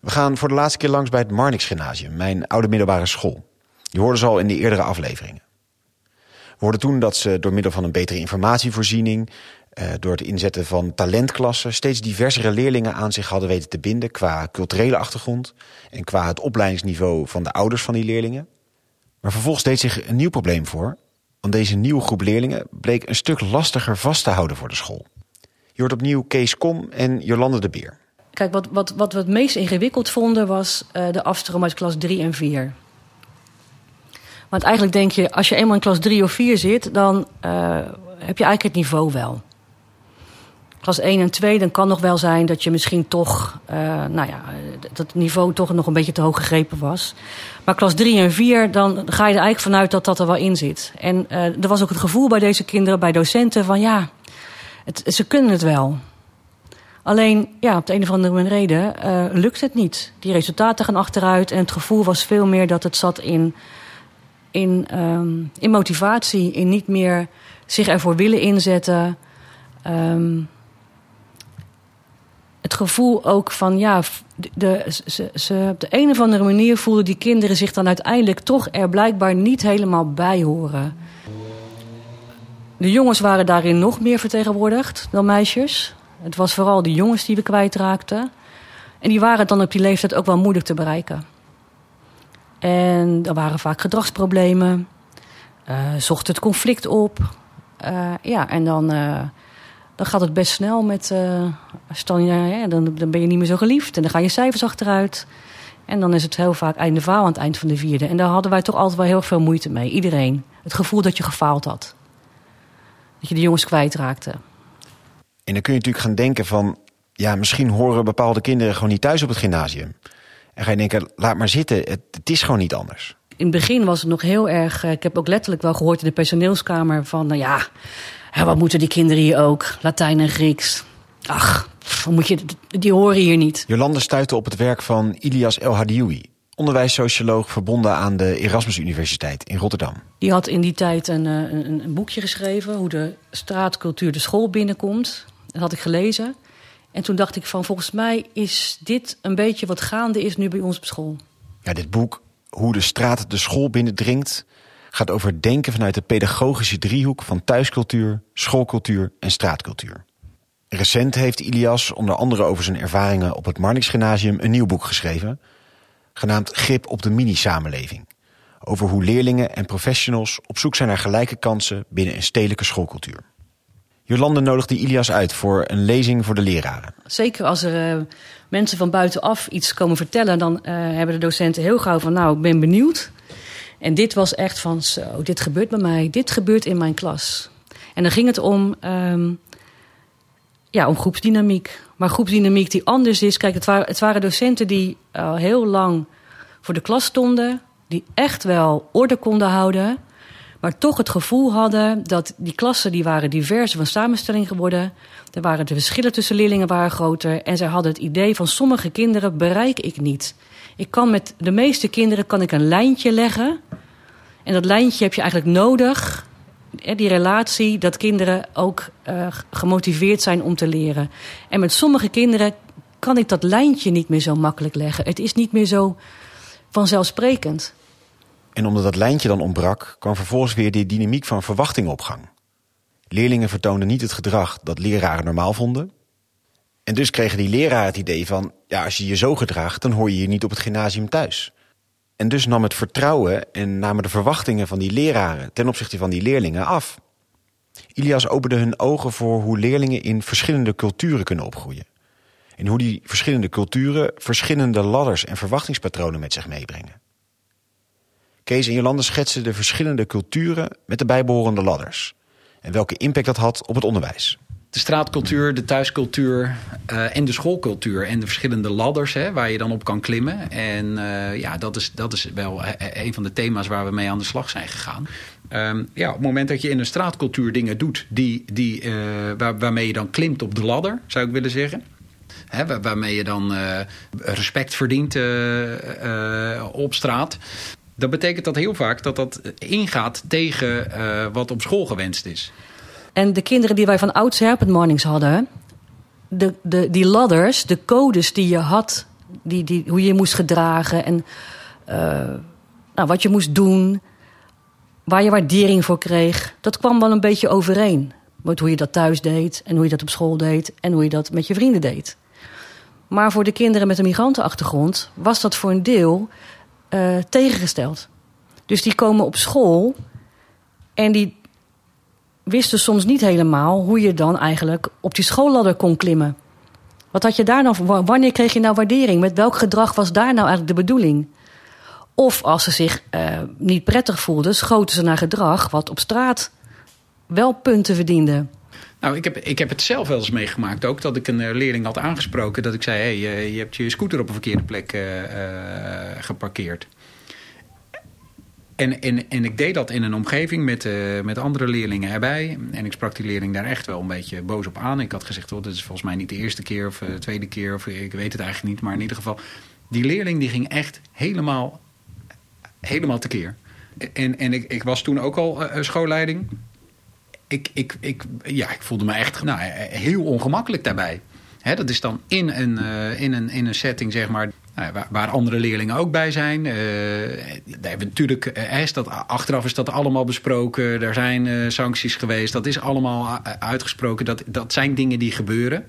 We gaan voor de laatste keer langs bij het Marnix Gymnasium, mijn oude middelbare school. Je hoorde ze al in de eerdere afleveringen. We hoorden toen dat ze door middel van een betere informatievoorziening, uh, door het inzetten van talentklassen, steeds diversere leerlingen aan zich hadden weten te binden qua culturele achtergrond en qua het opleidingsniveau van de ouders van die leerlingen. Maar vervolgens deed zich een nieuw probleem voor, want deze nieuwe groep leerlingen bleek een stuk lastiger vast te houden voor de school. Je hoort opnieuw Kees Kom en Jolande de Beer.
Kijk, wat, wat, wat we het meest ingewikkeld vonden was uh, de afstroom uit klas 3 en 4. Want eigenlijk denk je, als je eenmaal in klas 3 of 4 zit, dan uh, heb je eigenlijk het niveau wel. Klas 1 en 2, dan kan nog wel zijn dat je misschien toch, uh, nou ja, dat het niveau toch nog een beetje te hoog gegrepen was. Maar klas 3 en 4, dan ga je er eigenlijk vanuit dat dat er wel in zit. En uh, er was ook het gevoel bij deze kinderen, bij docenten, van ja, het, ze kunnen het wel. Alleen, ja, op de een of andere reden lukt het niet. Die resultaten gaan achteruit en het gevoel was veel meer dat het zat in in, um, in motivatie, in niet meer zich ervoor willen inzetten. Um, het gevoel ook van, ja, de, ze, op de een of andere manier voelden die kinderen zich dan uiteindelijk toch er blijkbaar niet helemaal bij horen. De jongens waren daarin nog meer vertegenwoordigd dan meisjes. Het was vooral de jongens die we kwijtraakten. En die waren dan op die leeftijd ook wel moeilijk te bereiken. En er waren vaak gedragsproblemen. Uh, zocht het conflict op. Uh, ja, en dan, uh, dan gaat het best snel met... dan, ja, dan, dan ben je niet meer zo geliefd. En dan gaan je cijfers achteruit. En dan is het heel vaak einde aan het eind van de vierde. En daar hadden wij toch altijd wel heel veel moeite mee. Iedereen. Het gevoel dat je gefaald had. Dat je de jongens kwijtraakte.
En dan kun je natuurlijk gaan denken van... ja, misschien horen bepaalde kinderen gewoon niet thuis op het gymnasium. En ga je denken, laat maar zitten, het, het is gewoon niet anders.
In het begin was het nog heel erg... Ik heb ook letterlijk wel gehoord in de personeelskamer van... nou ja, wat moeten die kinderen hier ook? Latijn en Grieks. Ach, moet je, die horen hier niet.
Jolande stuitte op het werk van Ilias El Hadioui onderwijssocioloog verbonden aan de Erasmus Universiteit in Rotterdam.
Die had in die tijd een, een, een, boekje geschreven hoe de straatcultuur de school binnenkomt. Dat had ik gelezen. En toen dacht ik van volgens mij is dit een beetje wat gaande is nu bij ons op school.
Ja, dit boek, Hoe de straat de school binnendringt, gaat over denken vanuit de pedagogische driehoek van thuiscultuur, schoolcultuur en straatcultuur. Recent heeft Ilias onder andere over zijn ervaringen op het Marnix Gymnasium een nieuw boek geschreven, genaamd Grip op de mini-samenleving. Over hoe leerlingen en professionals op zoek zijn naar gelijke kansen binnen een stedelijke schoolcultuur. Jolande nodigde Ilias uit voor een lezing voor de leraren.
Zeker als er uh, mensen van buitenaf iets komen vertellen, dan uh, hebben de docenten heel gauw van nou, ik ben benieuwd. En dit was echt van zo, dit gebeurt bij mij, dit gebeurt in mijn klas. En dan ging het om, um, ja, om groepsdynamiek. Maar groepsdynamiek die anders is. Kijk, het waren, het waren docenten die al heel lang voor de klas stonden, die echt wel orde konden houden maar toch het gevoel hadden dat die klassen die waren diverser van samenstelling geworden. Er waren de verschillen tussen leerlingen waren groter. En zij hadden het idee van sommige kinderen bereik ik niet. Ik kan met de meeste kinderen kan ik een lijntje leggen. En dat lijntje heb je eigenlijk nodig. Die relatie, dat kinderen ook uh, gemotiveerd zijn om te leren. En met sommige kinderen kan ik dat lijntje niet meer zo makkelijk leggen. Het is niet meer zo vanzelfsprekend.
En omdat dat lijntje dan ontbrak, kwam vervolgens weer die dynamiek van verwachting op gang. Leerlingen vertoonden niet het gedrag dat leraren normaal vonden. En dus kregen die leraren het idee van, ja, als je je zo gedraagt, dan hoor je je niet op het gymnasium thuis. En dus nam het vertrouwen en namen de verwachtingen van die leraren ten opzichte van die leerlingen af. Ilias opende hun ogen voor hoe leerlingen in verschillende culturen kunnen opgroeien. En hoe die verschillende culturen verschillende ladders en verwachtingspatronen met zich meebrengen. Kees en Jolande schetsen de verschillende culturen met de bijbehorende ladders. En welke impact dat had op het onderwijs.
De straatcultuur, de thuiscultuur uh, en de schoolcultuur. En de verschillende ladders hè, waar je dan op kan klimmen. En uh, ja, dat is, dat is wel een van de thema's waar we mee aan de slag zijn gegaan. Um, ja, op het moment dat je in een straatcultuur dingen doet die, die, waar, waarmee je dan klimt op de ladder, zou ik willen zeggen. Hè, waarmee je dan respect verdient op straat dan betekent dat heel vaak dat dat ingaat tegen uh, wat op school gewenst is.
En de kinderen die wij van oudsher op het mornings hadden... De, de, die ladders, de codes die je had... Die, die, hoe je je moest gedragen en uh, nou, wat je moest doen... waar je waardering voor kreeg... dat kwam wel een beetje overeen. Met hoe je dat thuis deed en hoe je dat op school deed... en hoe je dat met je vrienden deed. Maar voor de kinderen met een migrantenachtergrond... was dat voor een deel uh, tegengesteld. Dus die komen op school en die wisten soms niet helemaal hoe je dan eigenlijk op die schoolladder kon klimmen. Wat had je daar nou, wanneer kreeg je nou waardering? Met welk gedrag was daar nou eigenlijk de bedoeling? Of als ze zich uh, niet prettig voelden, schoten ze naar gedrag wat op straat wel punten verdiende.
Nou, ik heb, ik heb het zelf wel eens meegemaakt ook. Dat ik een uh, leerling had aangesproken. Dat ik zei, hey, je hebt je scooter op een verkeerde plek uh, geparkeerd. En, en, en ik deed dat in een omgeving met, met andere leerlingen erbij. En ik sprak die leerling daar echt wel een beetje boos op aan. Ik had gezegd, oh, dit is volgens mij niet de eerste keer of de tweede keer. Of ik weet het eigenlijk niet. Maar in ieder geval, die leerling die ging echt helemaal, helemaal tekeer. En, en ik, ik was toen ook al schoolleiding ik, ik, ik, ja, ik voelde me echt nou, heel ongemakkelijk daarbij. Dat is dan in een, uh, in, een, in een setting, zeg maar, nou, waar, waar, andere leerlingen ook bij zijn. Daar hebben natuurlijk, is dat, achteraf is dat allemaal besproken. Er zijn sancties geweest. Dat is allemaal uitgesproken. Dat, dat zijn dingen die gebeuren.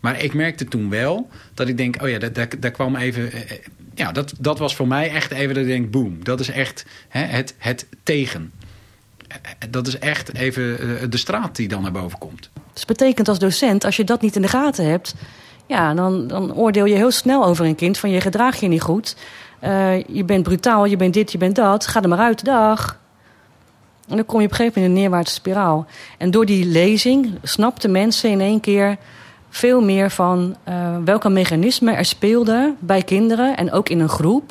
Maar ik merkte toen wel dat ik denk, oh ja, daar, kwam even... ja, dat, dat was voor mij echt even dat denk, boom. Dat is echt het, het tegen. Dat is echt even de straat die dan naar boven komt.
Dus betekent als docent, als je dat niet in de gaten hebt, ja, dan, dan oordeel je heel snel over een kind van je gedraag je niet goed. Je bent brutaal, je bent dit, je bent dat. Ga er maar uit, dag. En dan kom je op een gegeven moment in een neerwaartse spiraal. En door die lezing snapten mensen in één keer veel meer van welke mechanismen er speelden bij kinderen en ook in een groep,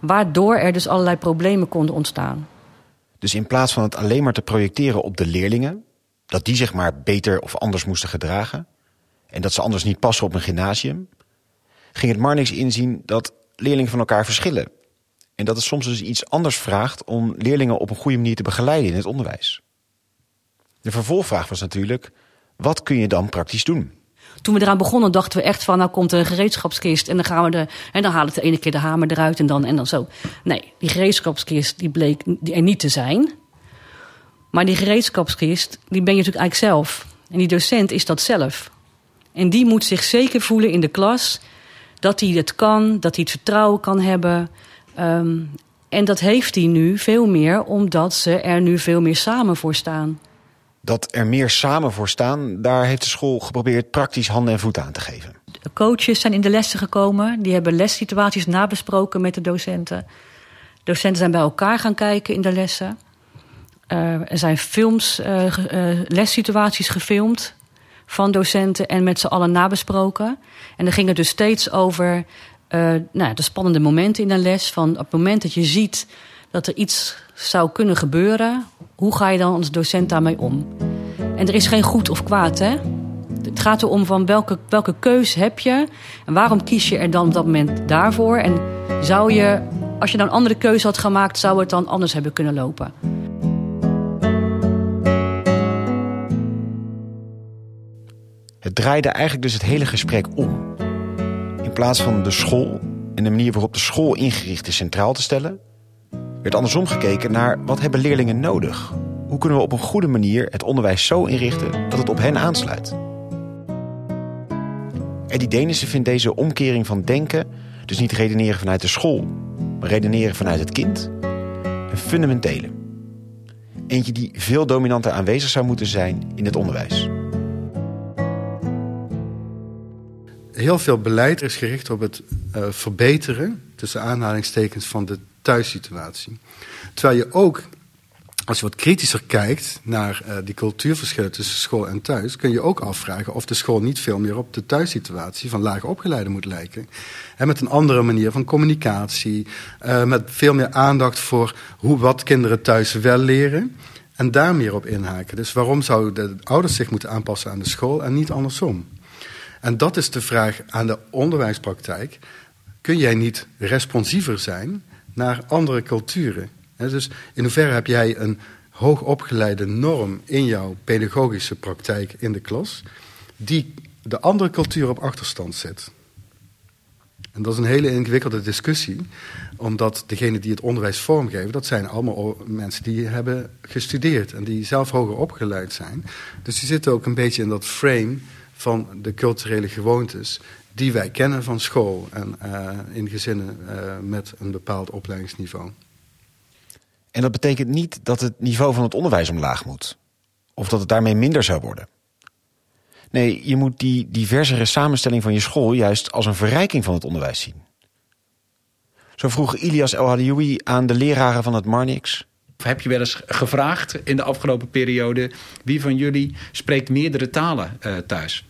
waardoor er dus allerlei problemen konden ontstaan.
Dus in plaats van het alleen maar te projecteren op de leerlingen, dat die zich maar beter of anders moesten gedragen. En dat ze anders niet passen op een gymnasium. Ging het Marnix inzien dat leerlingen van elkaar verschillen. En dat het soms dus iets anders vraagt om leerlingen op een goede manier te begeleiden in het onderwijs. De vervolgvraag was natuurlijk, wat kun je dan praktisch doen?
Toen we eraan begonnen dachten we echt van, nou komt er een gereedschapskist en dan gaan we de, en dan halen we de ene keer de hamer eruit en dan en dan zo. Nee, die gereedschapskist die bleek er niet te zijn. Maar die gereedschapskist, die ben je natuurlijk eigenlijk zelf. En die docent is dat zelf. En die moet zich zeker voelen in de klas dat hij het kan, dat hij het vertrouwen kan hebben. Um, en dat heeft hij nu veel meer, omdat ze er nu veel meer samen voor staan.
Dat er meer samen voor staan, daar heeft de school geprobeerd praktisch handen en voeten aan te geven.
De coaches zijn in de lessen gekomen, die hebben lessituaties nabesproken met de docenten. Docenten zijn bij elkaar gaan kijken in de lessen. Uh, er zijn films, uh, lessituaties gefilmd van docenten en met z'n allen nabesproken. En dan ging het dus steeds over nou, de spannende momenten in een les. Van op het moment dat je ziet dat er iets zou kunnen gebeuren, hoe ga je dan als docent daarmee om? En er is geen goed of kwaad, hè? Het gaat erom van welke, welke keus heb je en waarom kies je er dan op dat moment daarvoor? En zou je, als je dan een andere keuze had gemaakt, zou het dan anders hebben kunnen lopen?
Het draaide eigenlijk dus het hele gesprek om. In plaats van de school en de manier waarop de school ingericht is centraal te stellen, werd andersom gekeken naar wat hebben leerlingen nodig? Hoe kunnen we op een goede manier het onderwijs zo inrichten dat het op hen aansluit? Eddie Denissen vindt deze omkering van denken, dus niet redeneren vanuit de school, maar redeneren vanuit het kind, een fundamentele. Eentje die veel dominanter aanwezig zou moeten zijn in het onderwijs.
heel veel beleid is gericht op het uh, verbeteren, tussen aanhalingstekens, van de thuissituatie. Terwijl je ook, als je wat kritischer kijkt naar uh, die cultuurverschillen tussen school en thuis, kun je ook afvragen of de school niet veel meer op de thuissituatie van lage opgeleiden moet lijken. En met een andere manier van communicatie, uh, met veel meer aandacht voor hoe, wat kinderen thuis wel leren. En daar meer op inhaken. Dus waarom zouden de ouders zich moeten aanpassen aan de school en niet andersom? En dat is de vraag aan de onderwijspraktijk. Kun jij niet responsiever zijn naar andere culturen? dus in hoeverre heb jij een hoogopgeleide norm in jouw pedagogische praktijk in de klas, die de andere cultuur op achterstand zet? En dat is een hele ingewikkelde discussie, omdat degenen die het onderwijs vormgeven, dat zijn allemaal mensen die hebben gestudeerd en die zelf hoger opgeleid zijn. Dus die zitten ook een beetje in dat frame van de culturele gewoontes die wij kennen van school en uh, in gezinnen uh, met een bepaald opleidingsniveau.
En dat betekent niet dat het niveau van het onderwijs omlaag moet. Of dat het daarmee minder zou worden. Nee, je moet die diversere samenstelling van je school juist als een verrijking van het onderwijs zien. Zo vroeg Ilias El Hadioui aan de leraren van het Marnix.
Heb je wel eens gevraagd in de afgelopen periode... wie van jullie spreekt meerdere talen uh, thuis?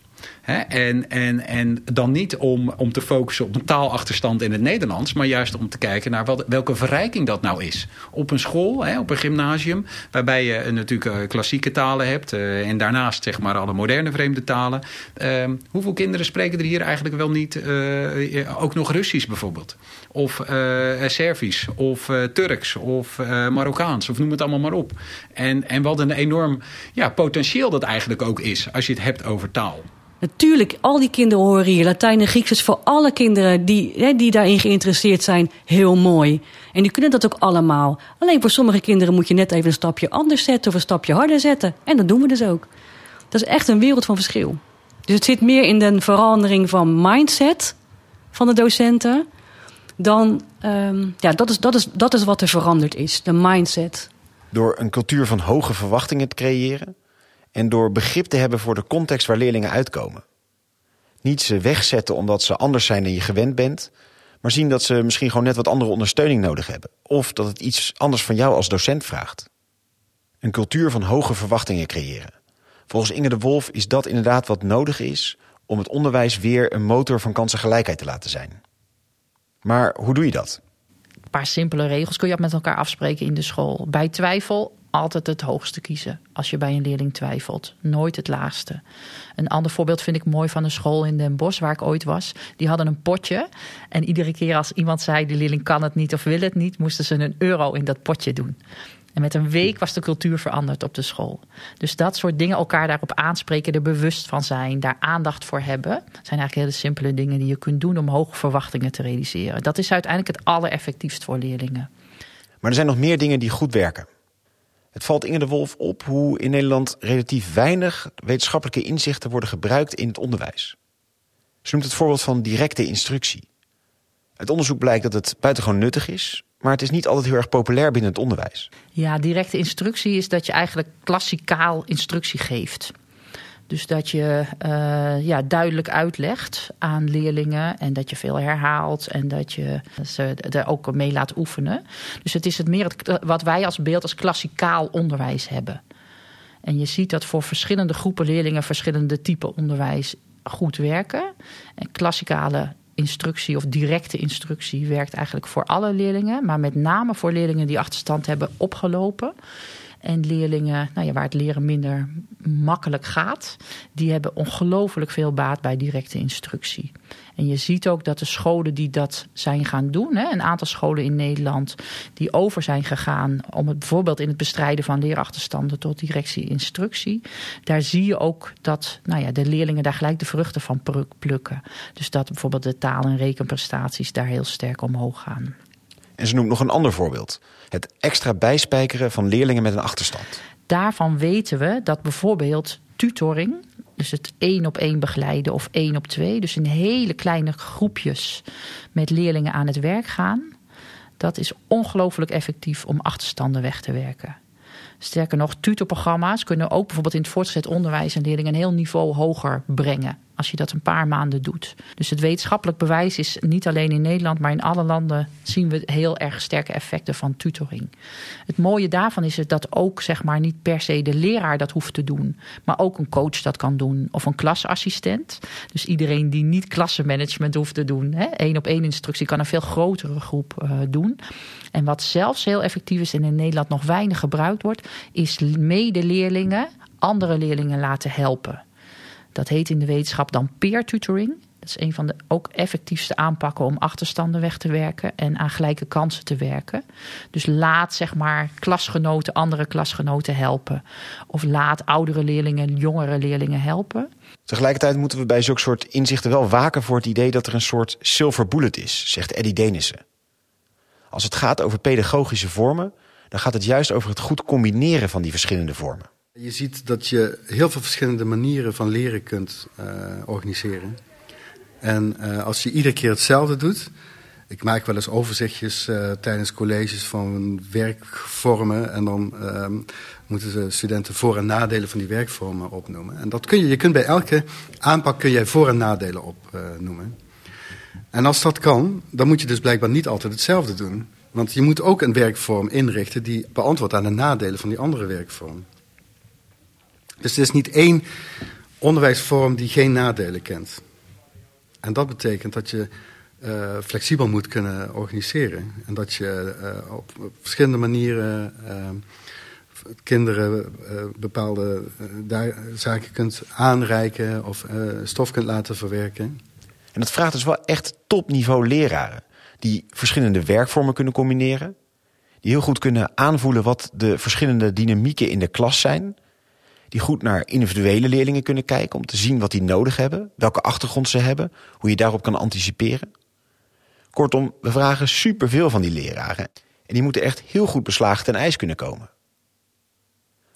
En, en, en dan niet om, om te focussen op een taalachterstand in het Nederlands, maar juist om te kijken naar welke verrijking dat nou is. Op een school, op een gymnasium, waarbij je natuurlijk eh, klassieke talen hebt eh, en daarnaast zeg maar alle moderne vreemde talen. Ehm, hoeveel kinderen spreken er hier eigenlijk wel niet ook nog Russisch bijvoorbeeld? Of Servisch, of Turks, of Marokkaans, of noem het allemaal maar op. En, en wat een enorm ja, potentieel dat eigenlijk ook is als je het hebt over taal.
Natuurlijk, al die kinderen horen hier. Latijn en Grieks is voor alle kinderen die, hè, die daarin geïnteresseerd zijn heel mooi. En die kunnen dat ook allemaal. Alleen voor sommige kinderen moet je net even een stapje anders zetten of een stapje harder zetten. En dat doen we dus ook. Dat is echt een wereld van verschil. Dus het zit meer in de verandering van mindset van de docenten. Dan, ehm, ja, dat is, dat, is, dat is wat er veranderd is, de mindset.
Door een cultuur van hoge verwachtingen te creëren en door begrip te hebben voor de context waar leerlingen uitkomen. Niet ze wegzetten omdat ze anders zijn dan je gewend bent, maar zien dat ze misschien gewoon net wat andere ondersteuning nodig hebben. Of dat het iets anders van jou als docent vraagt. Een cultuur van hoge verwachtingen creëren. Volgens Inge de Wolf is dat inderdaad wat nodig is om het onderwijs weer een motor van kansengelijkheid te laten zijn. Maar hoe doe je dat?
Een paar simpele regels kun je met elkaar afspreken in de school. Bij twijfel altijd het hoogste kiezen als je bij een leerling twijfelt. Nooit het laagste. Een ander voorbeeld vind ik mooi van een school in Den Bosch waar ik ooit was. Die hadden een potje en iedere keer als iemand zei de leerling kan het niet of wil het niet, moesten ze een euro in dat potje doen. En met een week was de cultuur veranderd op de school. Dus dat soort dingen, elkaar daarop aanspreken, er bewust van zijn, daar aandacht voor hebben, zijn eigenlijk hele simpele dingen die je kunt doen om hoge verwachtingen te realiseren. Dat is uiteindelijk het allereffectiefst voor leerlingen.
Maar er zijn nog meer dingen die goed werken. Het valt Inge de Wolf op hoe in Nederland relatief weinig wetenschappelijke inzichten worden gebruikt in het onderwijs. Ze noemt het voorbeeld van directe instructie. Het onderzoek blijkt dat het buitengewoon nuttig is, maar het is niet altijd heel erg populair binnen het onderwijs.
Ja, directe instructie is dat je eigenlijk klassikaal instructie geeft. Dus dat je uh, ja, duidelijk uitlegt aan leerlingen en dat je veel herhaalt en dat je ze er ook mee laat oefenen. Dus het is het meer het, wat wij als beeld als klassikaal onderwijs hebben. En je ziet dat voor verschillende groepen leerlingen verschillende typen onderwijs goed werken. En klassikale instructie of directe instructie werkt eigenlijk voor alle leerlingen, maar met name voor leerlingen die achterstand hebben opgelopen. En leerlingen nou ja, waar het leren minder makkelijk gaat, die hebben ongelooflijk veel baat bij directe instructie. En je ziet ook dat de scholen die dat zijn gaan doen, hè, een aantal scholen in Nederland die over zijn gegaan om het bijvoorbeeld in het bestrijden van leerachterstanden tot directie instructie, daar zie je ook dat nou ja, de leerlingen daar gelijk de vruchten van plukken. Dus dat bijvoorbeeld de taal- en rekenprestaties daar heel sterk omhoog gaan.
En ze noemt nog een ander voorbeeld. Het extra bijspijkeren van leerlingen met een achterstand.
Daarvan weten we dat bijvoorbeeld tutoring, dus het één op één begeleiden of één op twee, dus in hele kleine groepjes met leerlingen aan het werk gaan, dat is ongelooflijk effectief om achterstanden weg te werken. Sterker nog, tutorprogramma's kunnen ook bijvoorbeeld in het voortgezet onderwijs een leerling een heel niveau hoger brengen als je dat een paar maanden doet. Dus het wetenschappelijk bewijs is niet alleen in Nederland, maar in alle landen zien we heel erg sterke effecten van tutoring. Het mooie daarvan is dat ook zeg maar niet per se de leraar dat hoeft te doen, maar ook een coach dat kan doen of een klasassistent. Dus iedereen die niet klassenmanagement hoeft te doen, één op één instructie kan een veel grotere groep uh, doen. En wat zelfs heel effectief is en in Nederland nog weinig gebruikt wordt, is medeleerlingen andere leerlingen laten helpen. Dat heet in de wetenschap dan peer tutoring. Dat is een van de ook effectiefste aanpakken om achterstanden weg te werken en aan gelijke kansen te werken. Dus laat zeg maar klasgenoten andere klasgenoten helpen. Of laat oudere leerlingen jongere leerlingen helpen.
Tegelijkertijd moeten we bij zulke soort inzichten wel waken voor het idee dat er een soort silver bullet is, zegt Eddie Denissen. Als het gaat over pedagogische vormen, dan gaat het juist over het goed combineren van die verschillende vormen.
Je ziet dat je heel veel verschillende manieren van leren kunt uh, organiseren. En uh, als je iedere keer hetzelfde doet. Ik maak wel eens overzichtjes uh, tijdens colleges van werkvormen. En dan moeten de studenten voor- en nadelen van die werkvormen opnoemen. En dat kun je, je kunt bij elke aanpak kun je voor- en nadelen opnoemen. en als dat kan, dan moet je dus blijkbaar niet altijd hetzelfde doen. Want je moet ook een werkvorm inrichten die beantwoordt aan de nadelen van die andere werkvorm. Dus er is niet één onderwijsvorm die geen nadelen kent. En dat betekent dat je uh, flexibel moet kunnen organiseren. En dat je uh, op, verschillende manieren uh, kinderen bepaalde zaken kunt aanreiken of stof kunt laten verwerken.
En dat vraagt dus wel echt topniveau leraren. Die verschillende werkvormen kunnen combineren. Die heel goed kunnen aanvoelen wat de verschillende dynamieken in de klas zijn Die goed naar individuele leerlingen kunnen kijken om te zien wat die nodig hebben, welke achtergrond ze hebben, hoe je daarop kan anticiperen. Kortom, we vragen superveel van die leraren en die moeten echt heel goed beslagen ten ijs kunnen komen.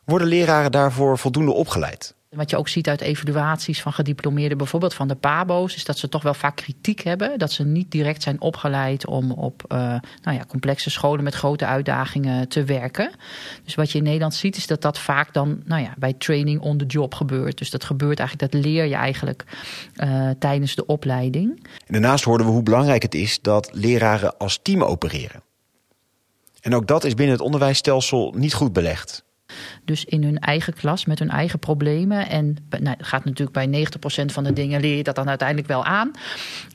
Worden leraren daarvoor voldoende opgeleid?
Wat je ook ziet uit evaluaties van gediplomeerden, bijvoorbeeld van de PABO's, is dat ze toch wel vaak kritiek hebben. Dat ze niet direct zijn opgeleid om op uh, nou ja, complexe scholen met grote uitdagingen te werken. Dus wat je in Nederland ziet, is dat dat vaak dan nou ja, bij training on the job gebeurt. Dus dat gebeurt eigenlijk, dat leer je eigenlijk uh, tijdens de opleiding.
En daarnaast hoorden we hoe belangrijk het is dat leraren als team opereren. En ook dat is binnen het onderwijsstelsel niet goed belegd.
Dus in hun eigen klas met hun eigen problemen. En nou, gaat natuurlijk bij 90% van de dingen leer je dat dan uiteindelijk wel aan.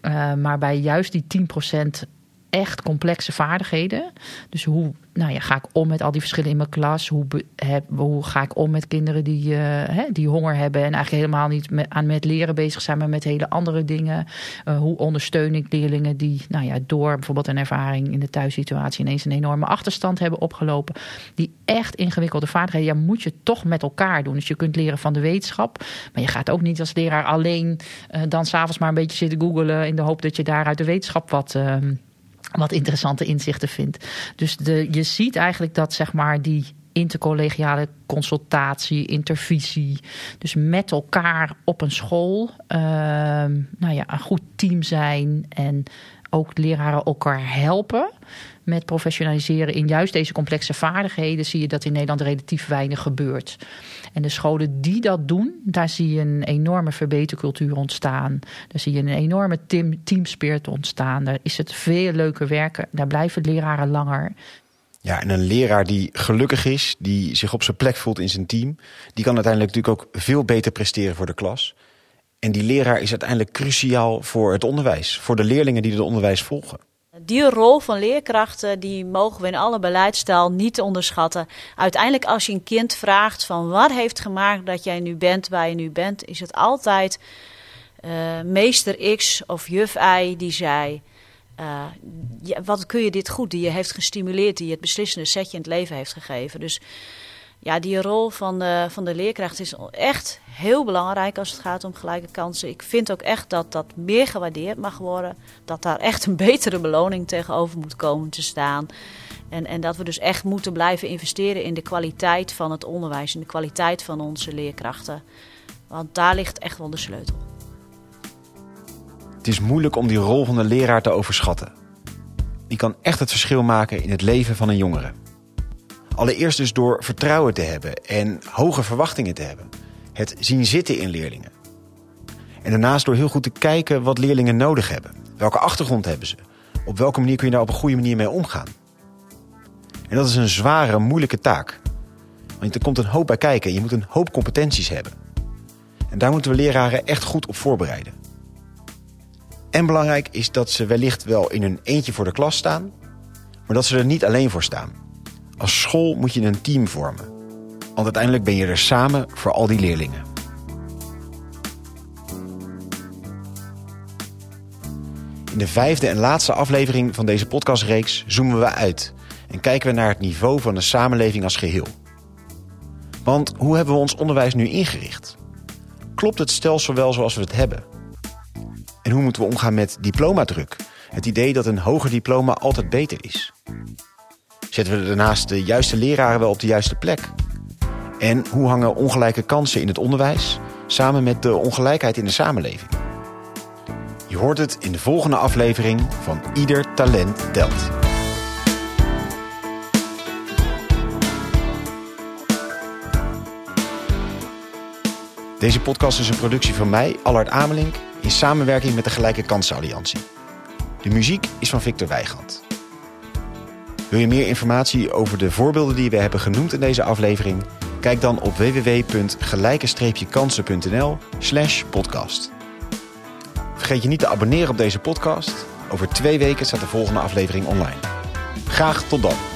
Uh, maar bij juist die 10% echt complexe vaardigheden. Dus hoe nou ja, ga ik om met al die verschillen in mijn klas? Hoe, heb, hoe ga ik om met kinderen die, uh, hè, die honger hebben en eigenlijk helemaal niet aan met leren bezig zijn, maar met hele andere dingen? Uh, hoe ondersteun ik leerlingen die nou ja, door bijvoorbeeld een ervaring in de thuissituatie ineens een enorme achterstand hebben opgelopen? Die echt ingewikkelde vaardigheden, ja, moet je toch met elkaar doen. Dus je kunt leren van de wetenschap, maar je gaat ook niet als leraar alleen uh, dan s'avonds maar een beetje zitten googelen in de hoop dat je daar uit de wetenschap wat wat interessante inzichten vindt. Dus de, je ziet eigenlijk dat zeg maar die intercollegiale consultatie, intervisie. Dus met elkaar op een school. Uh, nou ja, een goed team zijn en ook leraren elkaar helpen met professionaliseren in juist deze complexe vaardigheden, zie je dat in Nederland relatief weinig gebeurt. En de scholen die dat doen, daar zie je een enorme verbetercultuur ontstaan. Daar zie je een enorme team, ontstaan. Daar is het veel leuker werken. Daar blijven leraren langer.
Ja, en een leraar die gelukkig is, die zich op zijn plek voelt in zijn team, die kan uiteindelijk natuurlijk ook veel beter presteren voor de klas. En die leraar is uiteindelijk cruciaal voor het onderwijs, voor de leerlingen die het onderwijs volgen.
Die rol van leerkrachten die mogen we in alle beleidsstijl niet onderschatten. Uiteindelijk als je een kind vraagt van wat heeft gemaakt dat jij nu bent waar je nu bent, is het altijd uh, meester X of juf Y die zei... Ja, wat kun je dit goed, die je heeft gestimuleerd, die je het beslissende setje in het leven heeft gegeven. Dus ja, die rol van de, van de leerkracht is echt heel belangrijk als het gaat om gelijke kansen. Ik vind ook echt dat dat meer gewaardeerd mag worden. Dat daar echt een betere beloning tegenover moet komen te staan. En, en dat we dus echt moeten blijven investeren in de kwaliteit van het onderwijs. In de kwaliteit van onze leerkrachten. Want daar ligt echt wel de sleutel.
Het is moeilijk om die rol van de leraar te overschatten. Die kan echt het verschil maken in het leven van een jongere. Allereerst dus door vertrouwen te hebben en hoge verwachtingen te hebben. Het zien zitten in leerlingen. En daarnaast door heel goed te kijken wat leerlingen nodig hebben. Welke achtergrond hebben ze? Op welke manier kun je daar op een goede manier mee omgaan? En dat is een zware, moeilijke taak. Want er komt een hoop bij kijken. Je moet een hoop competenties hebben. En daar moeten we leraren echt goed op voorbereiden. En belangrijk is dat ze wellicht wel in hun eentje voor de klas staan, maar dat ze er niet alleen voor staan. Als school moet je een team vormen. Want uiteindelijk ben je er samen voor al die leerlingen. In de vijfde en laatste aflevering van deze podcastreeks zoomen we uit en kijken we naar het niveau van de samenleving als geheel. Want hoe hebben we ons onderwijs nu ingericht? Klopt het stelsel wel zoals we het hebben? En hoe moeten we omgaan met diplomadruk? Het idee dat een hoger diploma altijd beter is. Zetten we daarnaast de juiste leraren wel op de juiste plek? En hoe hangen ongelijke kansen in het onderwijs samen met de ongelijkheid in de samenleving? Je hoort het in de volgende aflevering van Ieder Talent Telt. Deze podcast is een productie van mij, Allard Amelink, in samenwerking met de Gelijke Kansen Alliantie. De muziek is van Victor Weigand. Wil je meer informatie over de voorbeelden die we hebben genoemd in deze aflevering? Kijk dan op www.gelijke-kansen.nl slash podcast. Vergeet je niet te abonneren op deze podcast. Over twee weken staat de volgende aflevering online. Graag tot dan.